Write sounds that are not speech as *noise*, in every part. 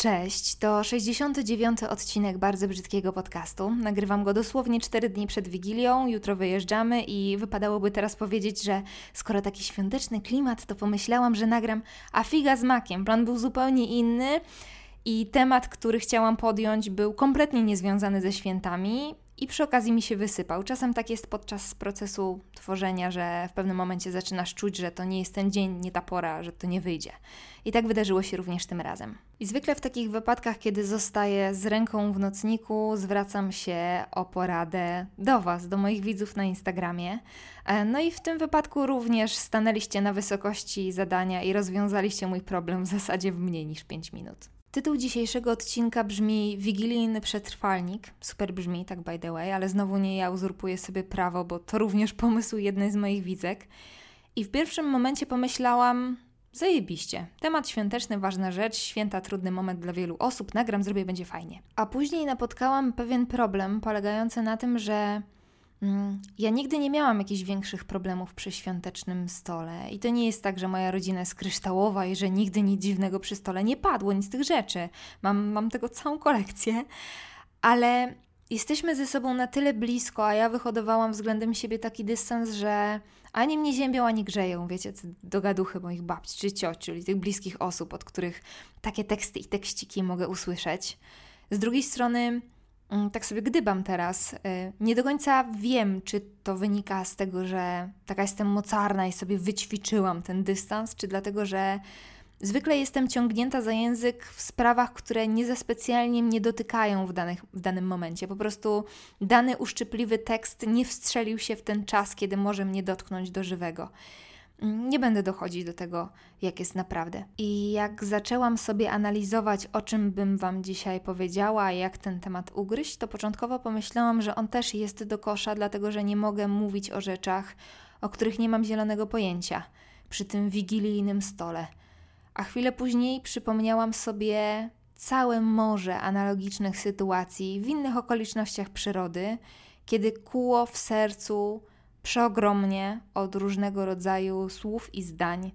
Cześć, to 69. odcinek bardzo brzydkiego podcastu. Nagrywam go dosłownie 4 dni przed Wigilią, jutro wyjeżdżamy i wypadałoby teraz powiedzieć, że skoro taki świąteczny klimat, to pomyślałam, że nagram a figa z makiem. Plan był zupełnie inny i temat, który chciałam podjąć, był kompletnie niezwiązany ze świętami i przy okazji mi się wysypał. Czasem tak jest podczas procesu tworzenia, że w pewnym momencie zaczynasz czuć, że to nie jest ten dzień, nie ta pora, że to nie wyjdzie. I tak wydarzyło się również tym razem. I zwykle w takich wypadkach, kiedy zostaję z ręką w nocniku, zwracam się o poradę do Was, do moich widzów na Instagramie. E, no i w tym wypadku również stanęliście na wysokości zadania i rozwiązaliście mój problem w zasadzie w mniej niż 5 minut. Tytuł dzisiejszego odcinka brzmi Wigilijny przetrwalnik. Super brzmi, tak by the way, ale znowu nie ja uzurpuję sobie prawo, bo to również *laughs* pomysł jednej z moich widzek. I w pierwszym momencie pomyślałam, zajebiście. Temat świąteczny, ważna rzecz, święta trudny moment dla wielu osób, nagram, zrobię, będzie fajnie. A później napotkałam pewien problem polegający na tym, że ja nigdy nie miałam jakichś większych problemów przy świątecznym stole. I to nie jest tak, że moja rodzina jest kryształowa i że nigdy nic dziwnego przy stole nie padło, nic z tych rzeczy. Mam, mam tego całą kolekcję, ale jesteśmy ze sobą na tyle blisko, a ja wyhodowałam względem siebie taki dystans, że ani mnie ziębią, ani grzeją, wiecie, do gaduchy moich babci czy cioci, czyli tych bliskich osób, od których takie teksty i tekściki mogę usłyszeć. Z drugiej strony Mm, tak sobie gdybam teraz. Y, nie do końca wiem, czy to wynika z tego, że taka jestem mocarna i sobie wyćwiczyłam ten dystans, czy dlatego, że zwykle jestem ciągnięta za język w sprawach, które nie za specjalnie mnie dotykają w, danych, w danym momencie. Po prostu dany uszczypliwy tekst nie wstrzelił się w ten czas, kiedy może mnie dotknąć do żywego nie będę dochodzić do tego, jak jest naprawdę. I jak zaczęłam sobie analizować, o czym bym Wam dzisiaj powiedziała, jak ten temat ugryźć, to początkowo pomyślałam, że on też jest do kosza, dlatego że nie mogę mówić o rzeczach, o których nie mam zielonego pojęcia przy tym wigilijnym stole. A chwilę później przypomniałam sobie całe morze analogicznych sytuacji w innych okolicznościach przyrody, kiedy kuło w sercu przeogromnie od różnego rodzaju słów i zdań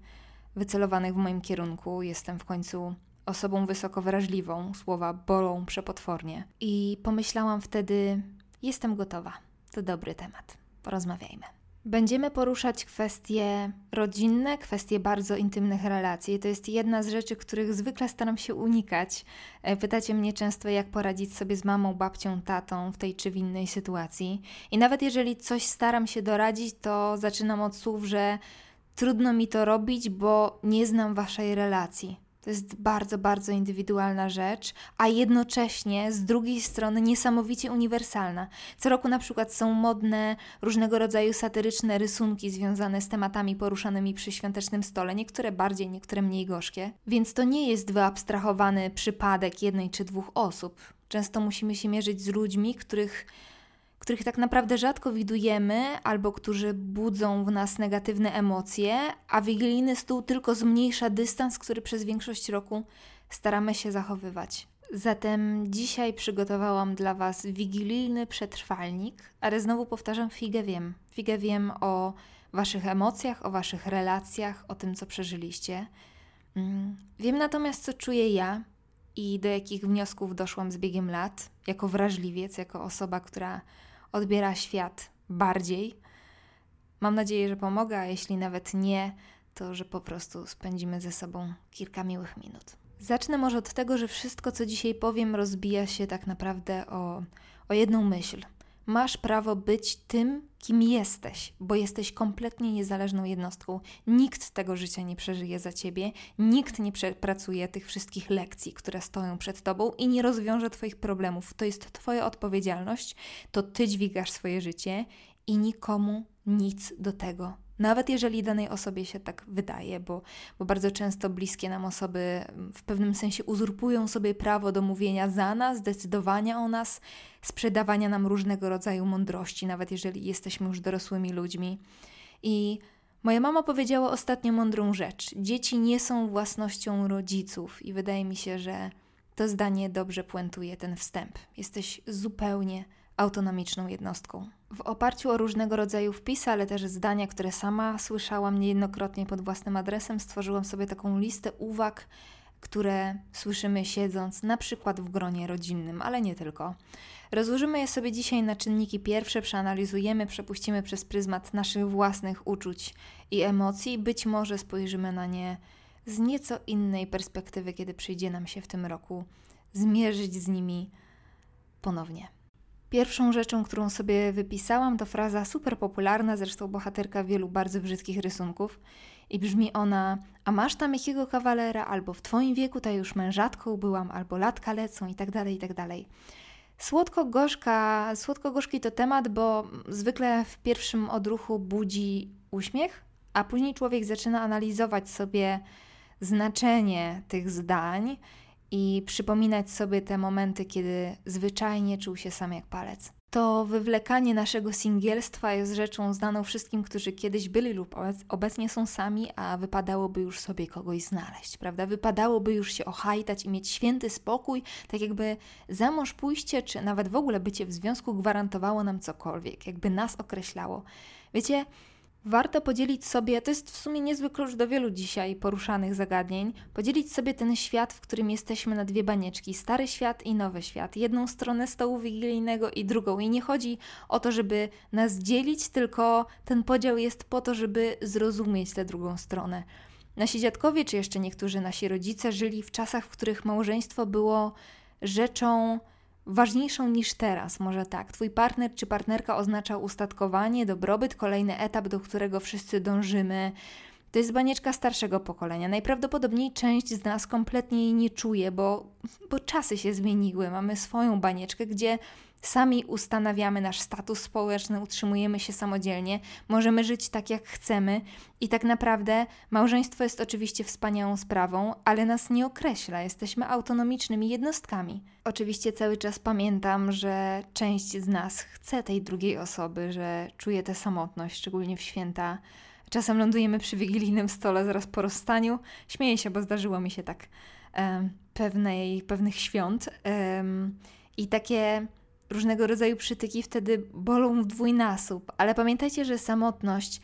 wycelowanych w moim kierunku. Jestem w końcu osobą wysoko wrażliwą, słowa bolą przepotwornie. I pomyślałam wtedy, jestem gotowa. To dobry temat. Porozmawiajmy. Będziemy poruszać kwestie rodzinne, kwestie bardzo intymnych relacji. To jest jedna z rzeczy, których zwykle staram się unikać. E, pytacie mnie często, jak poradzić sobie z mamą, babcią, tatą w tej czy w innej sytuacji. I nawet jeżeli coś staram się doradzić, to zaczynam od słów, że trudno mi to robić, bo nie znam waszej relacji. To jest bardzo, bardzo indywidualna rzecz, a jednocześnie z drugiej strony niesamowicie uniwersalna. Co roku na przykład są modne różnego rodzaju satyryczne rysunki związane z tematami poruszanymi przy świątecznym stole, niektóre bardziej, niektóre mniej gorzkie. Więc to nie jest wyabstrahowany przypadek jednej czy dwóch osób. Często musimy się mierzyć z ludźmi, których których tak naprawdę rzadko widujemy, albo którzy budzą w nas negatywne emocje, a wigilijny stół tylko zmniejsza dystans, który przez większość roku staramy się zachowywać. Zatem dzisiaj przygotowałam dla Was wigilijny przetrwalnik, ale znowu powtarzam, figę wiem. Figę wiem o Waszych emocjach, o Waszych relacjach, o tym, co przeżyliście. Mm, wiem natomiast, co czuję ja i do jakich wniosków doszłam z biegiem lat, jako wrażliwiec, jako osoba, która odbiera świat bardziej. Mam nadzieję, że pomogę, a jeśli nawet nie, to że po prostu spędzimy ze sobą kilka miłych minut. Zacznę może od tego, że wszystko, co dzisiaj powiem, rozbija się tak naprawdę o, o jedną myśl. Masz prawo być tym, kim jesteś, bo jesteś kompletnie niezależną jednostką. Nikt tego życia nie przeżyje za ciebie, nikt nie przepracuje tych wszystkich lekcji, które stoją przed tobą i nie rozwiąże twoich problemów. To jest twoja odpowiedzialność, to ty dźwigasz swoje życie i nikomu nic do tego nawet jeżeli danej osobie się tak wydaje, bo, bo bardzo często bliskie nam osoby w pewnym sensie uzurpują sobie prawo do mówienia za nas, decydowania o nas, sprzedawania nam różnego rodzaju mądrości, nawet jeżeli jesteśmy już dorosłymi ludźmi. I moja mama powiedziała ostatnio mądrą rzecz: Dzieci nie są własnością rodziców, i wydaje mi się, że to zdanie dobrze puentuje ten wstęp. Jesteś zupełnie autonomiczną jednostką. W oparciu o różnego rodzaju wpisy, ale też zdania, które sama słyszałam niejednokrotnie pod własnym adresem, stworzyłam sobie taką listę uwag, które słyszymy siedząc na przykład w gronie rodzinnym, ale nie tylko. Rozłożymy je sobie dzisiaj na czynniki pierwsze, przeanalizujemy, przepuścimy przez pryzmat naszych własnych uczuć i emocji. Być może spojrzymy na nie z nieco innej perspektywy, kiedy przyjdzie nam się w tym roku zmierzyć z nimi ponownie. Pierwszą rzeczą, którą sobie wypisałam, to fraza super popularna, zresztą bohaterka wielu bardzo brzydkich rysunków. I brzmi ona: A masz tam jakiego kawalera, albo w twoim wieku ta już mężatką byłam, albo latka lecą, i tak dalej, i tak dalej. Słodko-gorzka, słodko-gorzki to temat, bo zwykle w pierwszym odruchu budzi uśmiech, a później człowiek zaczyna analizować sobie znaczenie tych zdań i przypominać sobie te momenty, kiedy zwyczajnie czuł się sam jak palec. To wywlekanie naszego singielstwa jest rzeczą znaną wszystkim, którzy kiedyś byli lub obecnie są sami, a wypadałoby już sobie kogoś znaleźć, prawda? Wypadałoby już się ochajtać i mieć święty spokój, tak jakby za mąż pójście, czy nawet w ogóle bycie w związku gwarantowało nam cokolwiek, jakby nas określało. Wiecie, Warto podzielić sobie, to jest w sumie niezły klucz do wielu dzisiaj poruszanych zagadnień, podzielić sobie ten świat, w którym jesteśmy na dwie banieczki, stary świat i nowy świat, jedną stronę stołu wigilijnego i drugą. I nie chodzi o to, żeby nas dzielić, tylko ten podział jest po to, żeby zrozumieć tę drugą stronę. Nasi dziadkowie, czy jeszcze niektórzy nasi rodzice żyli w czasach, w których małżeństwo było rzeczą ważniejszą niż teraz, może tak. Twój partner czy partnerka oznacza ustatkowanie, dobrobyt, kolejny etap, do którego wszyscy dążymy. To jest banieczka starszego pokolenia. Najprawdopodobniej część z nas kompletnie jej nie czuje, bo, bo czasy się zmieniły. Mamy swoją banieczkę, gdzie Sami ustanawiamy nasz status społeczny, utrzymujemy się samodzielnie, możemy żyć tak jak chcemy i tak naprawdę małżeństwo jest oczywiście wspaniałą sprawą, ale nas nie określa, jesteśmy autonomicznymi jednostkami. Oczywiście cały czas pamiętam, że część z nas chce tej drugiej osoby, że czuje tę samotność, szczególnie w święta. Czasem lądujemy przy wigilijnym stole zaraz po rozstaniu. Śmieję się, bo zdarzyło mi się tak pewnej, pewnych świąt. I takie różnego rodzaju przytyki wtedy bolą w dwójnasób, ale pamiętajcie, że samotność,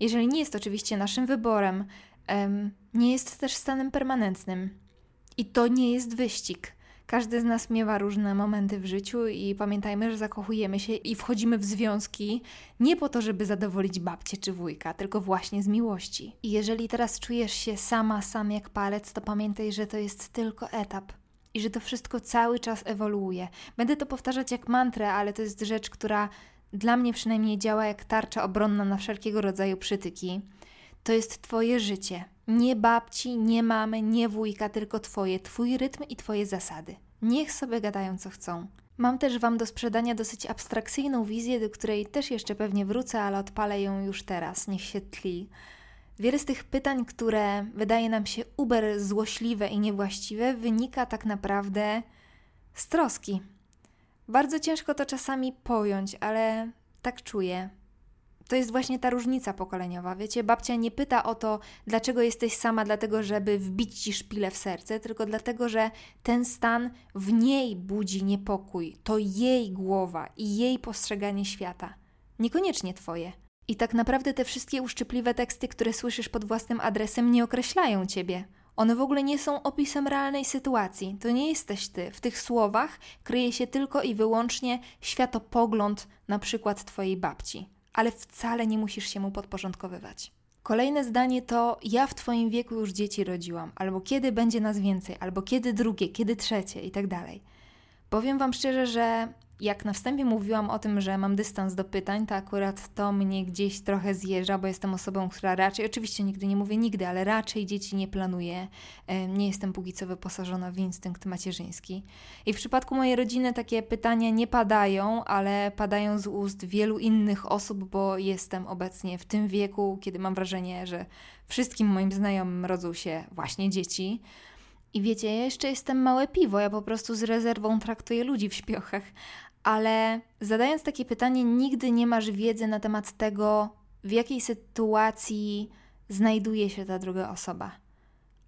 jeżeli nie jest oczywiście naszym wyborem, nie jest też stanem permanentnym. I to nie jest wyścig. Każdy z nas miewa różne momenty w życiu i pamiętajmy, że zakochujemy się i wchodzimy w związki nie po to, żeby zadowolić babcię czy wujka, tylko właśnie z miłości. I jeżeli teraz czujesz się sama, sam jak palec, to pamiętaj, że to jest tylko etap i że to wszystko cały czas ewoluuje. Będę to powtarzać jak mantrę, ale to jest rzecz, która dla mnie przynajmniej działa jak tarcza obronna na wszelkiego rodzaju przytyki. To jest Twoje życie. Nie babci, nie mamy, nie wujka, tylko Twoje, Twój rytm i Twoje zasady. Niech sobie gadają co chcą. Mam też Wam do sprzedania dosyć abstrakcyjną wizję, do której też jeszcze pewnie wrócę, ale odpalę ją już teraz. Niech się tli. Wiele z tych pytań, które wydaje nam się uber złośliwe i niewłaściwe, wynika tak naprawdę z troski. Bardzo ciężko to czasami pojąć, ale tak czuję. To jest właśnie ta różnica pokoleniowa. Wiecie, babcia nie pyta o to, dlaczego jesteś sama, dlatego żeby wbić ci szpilę w serce, tylko dlatego, że ten stan w niej budzi niepokój. To jej głowa i jej postrzeganie świata. Niekoniecznie twoje. I tak naprawdę te wszystkie uszczypliwe teksty, które słyszysz pod własnym adresem, nie określają ciebie. One w ogóle nie są opisem realnej sytuacji. To nie jesteś ty. W tych słowach kryje się tylko i wyłącznie światopogląd, na przykład twojej babci. Ale wcale nie musisz się mu podporządkowywać. Kolejne zdanie to: Ja w Twoim wieku już dzieci rodziłam, albo kiedy będzie nas więcej, albo kiedy drugie, kiedy trzecie, i tak dalej. Powiem Wam szczerze, że jak na wstępie mówiłam o tym, że mam dystans do pytań, to akurat to mnie gdzieś trochę zjeżdża, bo jestem osobą, która raczej, oczywiście nigdy nie mówię nigdy, ale raczej dzieci nie planuję. Nie jestem póki co wyposażona w instynkt macierzyński. I w przypadku mojej rodziny takie pytania nie padają, ale padają z ust wielu innych osób, bo jestem obecnie w tym wieku, kiedy mam wrażenie, że wszystkim moim znajomym rodzą się właśnie dzieci. I wiecie, ja jeszcze jestem małe piwo, ja po prostu z rezerwą traktuję ludzi w śpiochach. Ale zadając takie pytanie, nigdy nie masz wiedzy na temat tego, w jakiej sytuacji znajduje się ta druga osoba.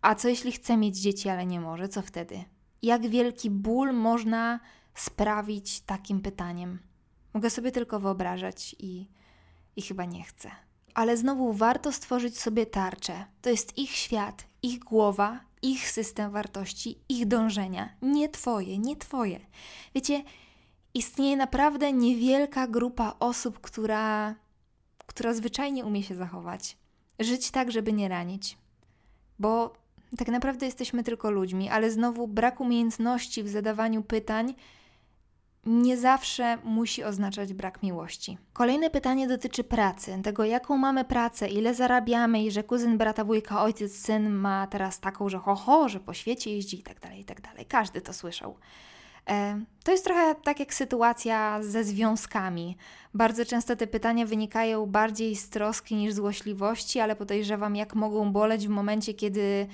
A co jeśli chce mieć dzieci, ale nie może? Co wtedy? Jak wielki ból można sprawić takim pytaniem? Mogę sobie tylko wyobrażać i, i chyba nie chcę. Ale znowu warto stworzyć sobie tarczę. To jest ich świat, ich głowa ich system wartości, ich dążenia, nie Twoje, nie Twoje. Wiecie, istnieje naprawdę niewielka grupa osób, która, która zwyczajnie umie się zachować. Żyć tak, żeby nie ranić. Bo tak naprawdę jesteśmy tylko ludźmi, ale znowu brak umiejętności w zadawaniu pytań nie zawsze musi oznaczać brak miłości. Kolejne pytanie dotyczy pracy, tego jaką mamy pracę, ile zarabiamy i że kuzyn brata, wujka, ojciec, syn ma teraz taką, że ho, ho że po świecie jeździ i tak dalej, i tak dalej. Każdy to słyszał. E, to jest trochę tak jak sytuacja ze związkami. Bardzo często te pytania wynikają bardziej z troski niż złośliwości, ale podejrzewam, jak mogą boleć w momencie, kiedy,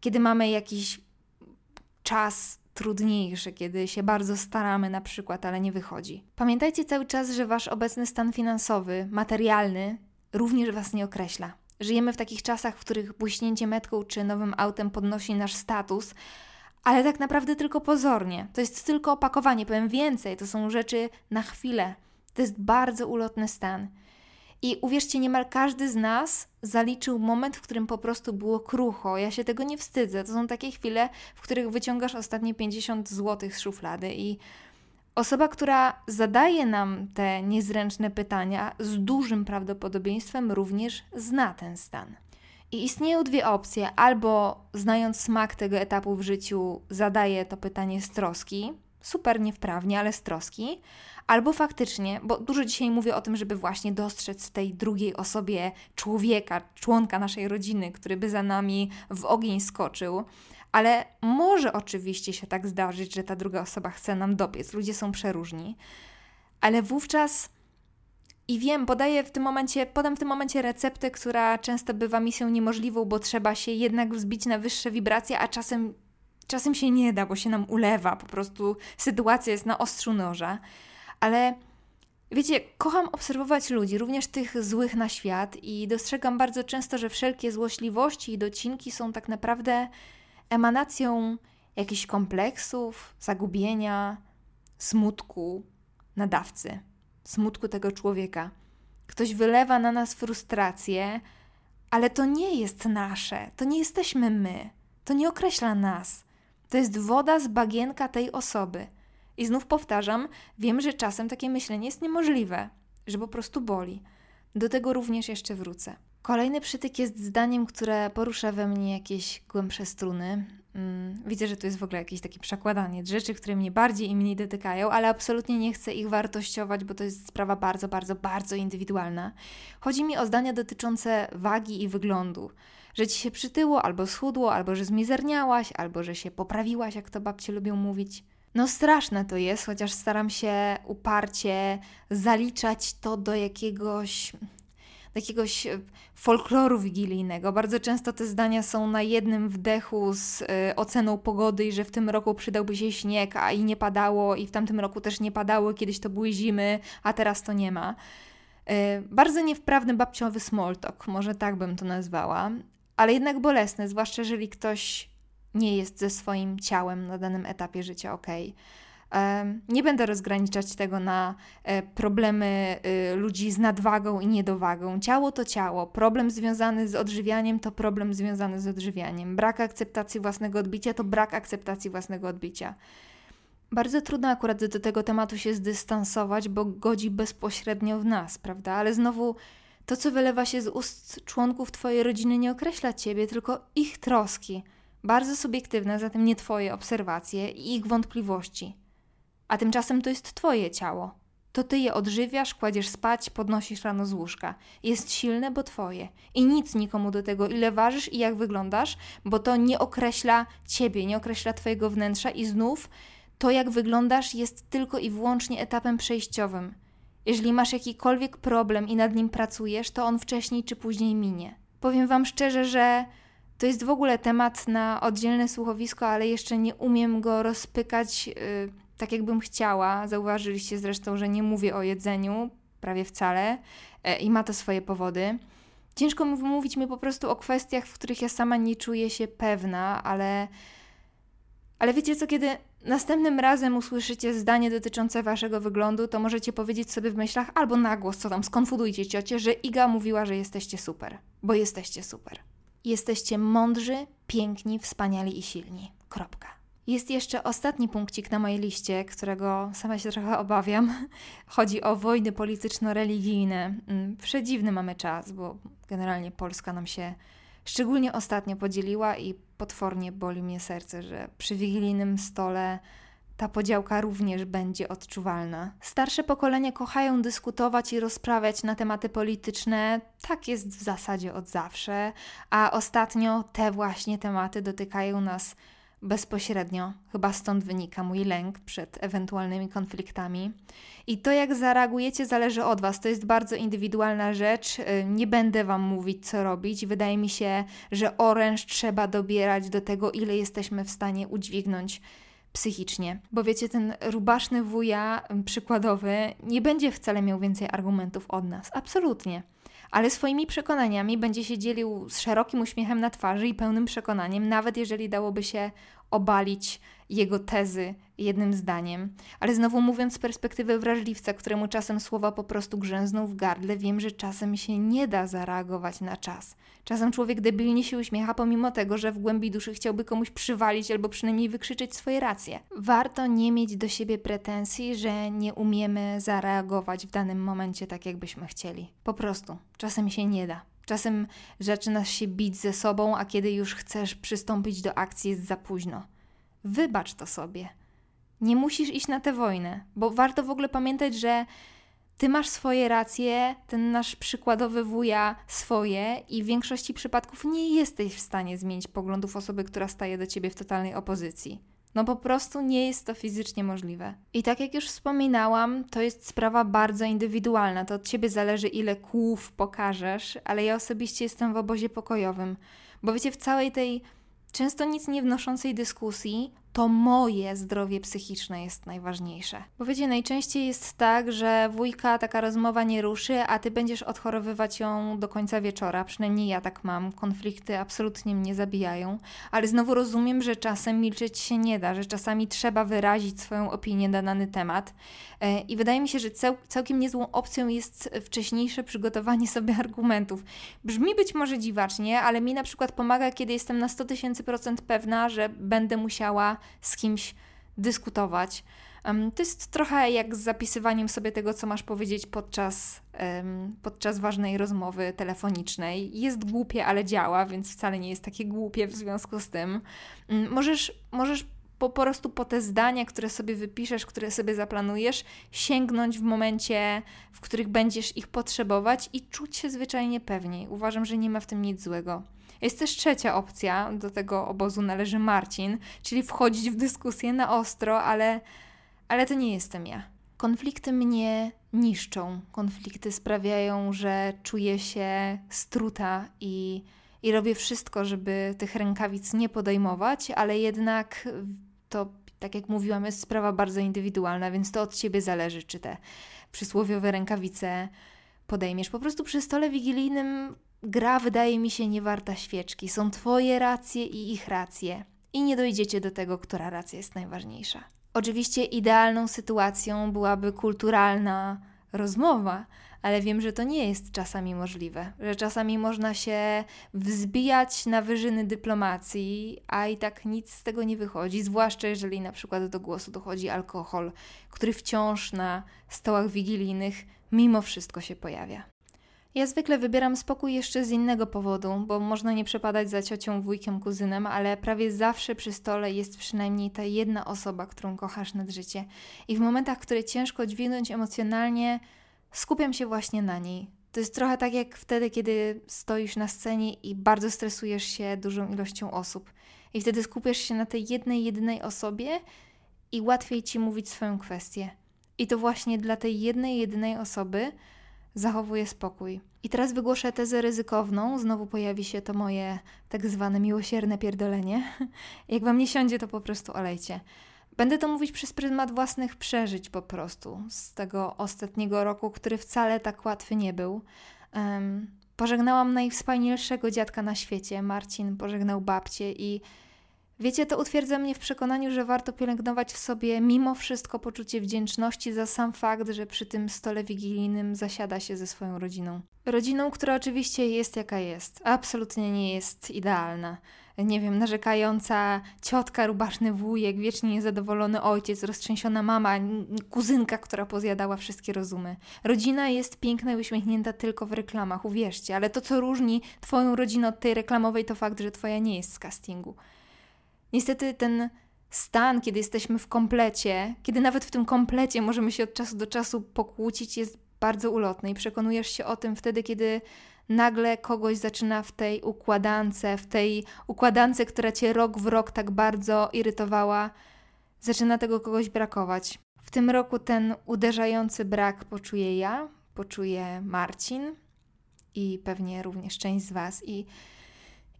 kiedy mamy jakiś czas trudniejsze, kiedy się bardzo staramy na przykład, ale nie wychodzi. Pamiętajcie cały czas, że wasz obecny stan finansowy, materialny również was nie określa. Żyjemy w takich czasach, w których buśnięcie metką czy nowym autem podnosi nasz status, ale tak naprawdę tylko pozornie. To jest tylko opakowanie, powiem więcej, to są rzeczy na chwilę. To jest bardzo ulotny stan. I uwierzcie, niemal każdy z nas zaliczył moment, w którym po prostu było krucho. Ja się tego nie wstydzę. To są takie chwile, w których wyciągasz ostatnie 50 zł z szuflady i osoba, która zadaje nam te niezręczne pytania, z dużym prawdopodobieństwem również zna ten stan. I istnieją dwie opcje: albo znając smak tego etapu w życiu, zadaje to pytanie z troski, super niewprawnie, ale z troski, albo faktycznie, bo dużo dzisiaj mówię o tym, żeby właśnie dostrzec w tej drugiej osobie człowieka, członka naszej rodziny, który by za nami w ogień skoczył. Ale może oczywiście się tak zdarzyć, że ta druga osoba chce nam dopiec. Ludzie są przeróżni. Ale wówczas i wiem, podaję w tym momencie, podam w tym momencie receptę, która często bywa misją niemożliwą, bo trzeba się jednak wzbić na wyższe wibracje, a czasem, czasem się nie da, bo się nam ulewa, po prostu sytuacja jest na ostrzu noża ale wiecie, kocham obserwować ludzi, również tych złych na świat, i dostrzegam bardzo często, że wszelkie złośliwości i docinki są tak naprawdę emanacją jakichś kompleksów, zagubienia, smutku nadawcy, smutku tego człowieka. Ktoś wylewa na nas frustrację, ale to nie jest nasze, to nie jesteśmy my, to nie określa nas. To jest woda z bagienka tej osoby. I znów powtarzam, wiem, że czasem takie myślenie jest niemożliwe, że po prostu boli. Do tego również jeszcze wrócę. Kolejny przytyk jest zdaniem, które porusza we mnie jakieś głębsze struny. Mm, widzę, że to jest w ogóle jakieś takie przekładanie rzeczy, które mnie bardziej i mniej dotykają, ale absolutnie nie chcę ich wartościować, bo to jest sprawa bardzo, bardzo, bardzo indywidualna. Chodzi mi o zdania dotyczące wagi i wyglądu. Że ci się przytyło, albo schudło, albo że zmizerniałaś, albo że się poprawiłaś, jak to babcie lubią mówić. No straszne to jest, chociaż staram się uparcie zaliczać to do jakiegoś do jakiegoś e, folkloru wigilijnego. Bardzo często te zdania są na jednym wdechu z y, oceną pogody i że w tym roku przydałby się śnieg, a i nie padało, i w tamtym roku też nie padało, kiedyś to były zimy, a teraz to nie ma. Y, bardzo niewprawny babciowy small talk, może tak bym to nazwała, ale jednak bolesny, zwłaszcza jeżeli ktoś nie jest ze swoim ciałem na danym etapie życia ok. Nie będę rozgraniczać tego na e, problemy y, ludzi z nadwagą i niedowagą. Ciało to ciało. Problem związany z odżywianiem to problem związany z odżywianiem. Brak akceptacji własnego odbicia to brak akceptacji własnego odbicia. Bardzo trudno akurat do tego tematu się zdystansować, bo godzi bezpośrednio w nas, prawda? Ale znowu to, co wylewa się z ust członków Twojej rodziny, nie określa Ciebie, tylko ich troski bardzo subiektywne, zatem nie Twoje obserwacje i ich wątpliwości. A tymczasem to jest Twoje ciało. To Ty je odżywiasz, kładziesz spać, podnosisz rano z łóżka. Jest silne, bo Twoje. I nic nikomu do tego, ile ważysz i jak wyglądasz, bo to nie określa Ciebie, nie określa Twojego wnętrza i znów to, jak wyglądasz, jest tylko i wyłącznie etapem przejściowym. Jeżeli masz jakikolwiek problem i nad nim pracujesz, to on wcześniej czy później minie. Powiem Wam szczerze, że to jest w ogóle temat na oddzielne słuchowisko, ale jeszcze nie umiem go rozpykać yy, tak, jakbym chciała. Zauważyliście zresztą, że nie mówię o jedzeniu prawie wcale yy, i ma to swoje powody. Ciężko mówić mi po prostu o kwestiach, w których ja sama nie czuję się pewna, ale. Ale wiecie co, kiedy następnym razem usłyszycie zdanie dotyczące waszego wyglądu, to możecie powiedzieć sobie w myślach albo na głos, co tam, skonfudujcie ciocie, że Iga mówiła, że jesteście super, bo jesteście super. Jesteście mądrzy, piękni, wspaniali i silni. Kropka. Jest jeszcze ostatni punkcik na mojej liście, którego sama się trochę obawiam. Chodzi o wojny polityczno-religijne. Mm, przedziwny mamy czas, bo generalnie Polska nam się szczególnie ostatnio podzieliła i potwornie boli mnie serce, że przy wigilijnym stole ta podziałka również będzie odczuwalna. Starsze pokolenia kochają dyskutować i rozprawiać na tematy polityczne, tak jest w zasadzie od zawsze, a ostatnio te właśnie tematy dotykają nas bezpośrednio. Chyba stąd wynika mój lęk przed ewentualnymi konfliktami. I to, jak zareagujecie, zależy od Was. To jest bardzo indywidualna rzecz. Y, nie będę Wam mówić, co robić. Wydaje mi się, że oręż trzeba dobierać do tego, ile jesteśmy w stanie udźwignąć psychicznie. Bo wiecie, ten rubaszny wuja przykładowy nie będzie wcale miał więcej argumentów od nas. Absolutnie. Ale swoimi przekonaniami będzie się dzielił z szerokim uśmiechem na twarzy i pełnym przekonaniem, nawet jeżeli dałoby się obalić jego tezy jednym zdaniem. Ale znowu mówiąc z perspektywy wrażliwca, któremu czasem słowa po prostu grzęzną w gardle, wiem, że czasem się nie da zareagować na czas. Czasem człowiek debilnie się uśmiecha, pomimo tego, że w głębi duszy chciałby komuś przywalić albo przynajmniej wykrzyczeć swoje racje. Warto nie mieć do siebie pretensji, że nie umiemy zareagować w danym momencie tak, jakbyśmy chcieli. Po prostu. Czasem się nie da. Czasem zaczynasz się bić ze sobą, a kiedy już chcesz przystąpić do akcji, jest za późno. Wybacz to sobie. Nie musisz iść na tę wojnę, bo warto w ogóle pamiętać, że ty masz swoje racje, ten nasz przykładowy wuja swoje i w większości przypadków nie jesteś w stanie zmienić poglądów osoby, która staje do ciebie w totalnej opozycji. No po prostu nie jest to fizycznie możliwe. I tak jak już wspominałam, to jest sprawa bardzo indywidualna. To od ciebie zależy, ile kłów pokażesz, ale ja osobiście jestem w obozie pokojowym. Bo wiecie, w całej tej często nic nie wnoszącej dyskusji to moje zdrowie psychiczne jest najważniejsze. Bo wiecie, najczęściej jest tak, że wujka taka rozmowa nie ruszy, a ty będziesz odchorowywać ją do końca wieczora. Przynajmniej ja tak mam. Konflikty absolutnie mnie zabijają, ale znowu rozumiem, że czasem milczeć się nie da, że czasami trzeba wyrazić swoją opinię na dany temat. E, I wydaje mi się, że cał, całkiem niezłą opcją jest wcześniejsze przygotowanie sobie argumentów. Brzmi być może dziwacznie, ale mi na przykład pomaga, kiedy jestem na 100 tysięcy procent pewna, że będę musiała z kimś dyskutować. To jest trochę jak z zapisywaniem sobie tego, co masz powiedzieć podczas, podczas ważnej rozmowy telefonicznej. Jest głupie, ale działa, więc wcale nie jest takie głupie w związku z tym. Możesz, możesz po, po prostu po te zdania, które sobie wypiszesz, które sobie zaplanujesz, sięgnąć w momencie, w których będziesz ich potrzebować i czuć się zwyczajnie pewniej. Uważam, że nie ma w tym nic złego. Jest też trzecia opcja, do tego obozu należy Marcin, czyli wchodzić w dyskusję na ostro, ale, ale to nie jestem ja. Konflikty mnie niszczą. Konflikty sprawiają, że czuję się struta i, i robię wszystko, żeby tych rękawic nie podejmować, ale jednak to, tak jak mówiłam, jest sprawa bardzo indywidualna, więc to od ciebie zależy, czy te przysłowiowe rękawice podejmiesz. Po prostu przy stole wigilijnym gra wydaje mi się niewarta świeczki. Są Twoje racje i ich racje. I nie dojdziecie do tego, która racja jest najważniejsza. Oczywiście idealną sytuacją byłaby kulturalna rozmowa, ale wiem, że to nie jest czasami możliwe, że czasami można się wzbijać na wyżyny dyplomacji, a i tak nic z tego nie wychodzi, zwłaszcza jeżeli na przykład do głosu dochodzi alkohol, który wciąż na stołach wigilijnych mimo wszystko się pojawia. Ja zwykle wybieram spokój jeszcze z innego powodu, bo można nie przepadać za ciocią, wujkiem, kuzynem, ale prawie zawsze przy stole jest przynajmniej ta jedna osoba, którą kochasz nad życie. I w momentach, które ciężko dźwignąć emocjonalnie, skupiam się właśnie na niej. To jest trochę tak jak wtedy, kiedy stoisz na scenie i bardzo stresujesz się dużą ilością osób. I wtedy skupiasz się na tej jednej, jedynej osobie i łatwiej ci mówić swoją kwestię. I to właśnie dla tej jednej, jedynej osoby zachowuję spokój. I teraz wygłoszę tezę ryzykowną, znowu pojawi się to moje tak zwane miłosierne pierdolenie. *laughs* Jak wam nie siądzie, to po prostu olejcie. Będę to mówić przez pryzmat własnych przeżyć po prostu, z tego ostatniego roku, który wcale tak łatwy nie był. Um, pożegnałam najwspanialszego dziadka na świecie, Marcin pożegnał babcię i Wiecie, to utwierdza mnie w przekonaniu, że warto pielęgnować w sobie mimo wszystko poczucie wdzięczności za sam fakt, że przy tym stole wigilijnym zasiada się ze swoją rodziną. Rodziną, która oczywiście jest jaka jest, absolutnie nie jest idealna. Nie wiem, narzekająca ciotka, rubaszny wujek, wiecznie niezadowolony ojciec, roztrzęsiona mama, kuzynka, która pozjadała wszystkie rozumy. Rodzina jest piękna i uśmiechnięta tylko w reklamach, uwierzcie, ale to, co różni Twoją rodzinę od tej reklamowej, to fakt, że Twoja nie jest z castingu. Niestety ten stan, kiedy jesteśmy w komplecie, kiedy nawet w tym komplecie możemy się od czasu do czasu pokłócić, jest bardzo ulotny i przekonujesz się o tym wtedy, kiedy nagle kogoś zaczyna w tej układance, w tej układance, która cię rok w rok tak bardzo irytowała, zaczyna tego kogoś brakować. W tym roku ten uderzający brak poczuję ja, poczuje Marcin i pewnie również część z Was. I,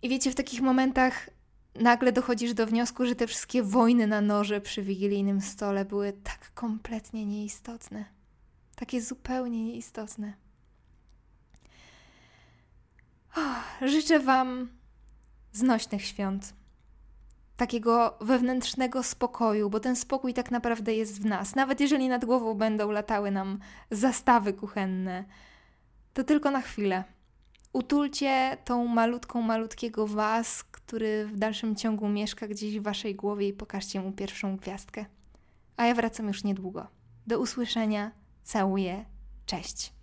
I wiecie, w takich momentach nagle dochodzisz do wniosku, że te wszystkie wojny na noże przy wigilijnym stole były tak kompletnie nieistotne. Takie zupełnie nieistotne. Oh, życzę Wam znośnych świąt. Takiego wewnętrznego spokoju, bo ten spokój tak naprawdę jest w nas. Nawet jeżeli nad głową będą latały nam zastawy kuchenne, to tylko na chwilę. Utulcie tą malutką, malutkiego Was, który w dalszym ciągu mieszka gdzieś w Waszej głowie i pokażcie mu pierwszą gwiazdkę. A ja wracam już niedługo. Do usłyszenia. Całuję. Cześć.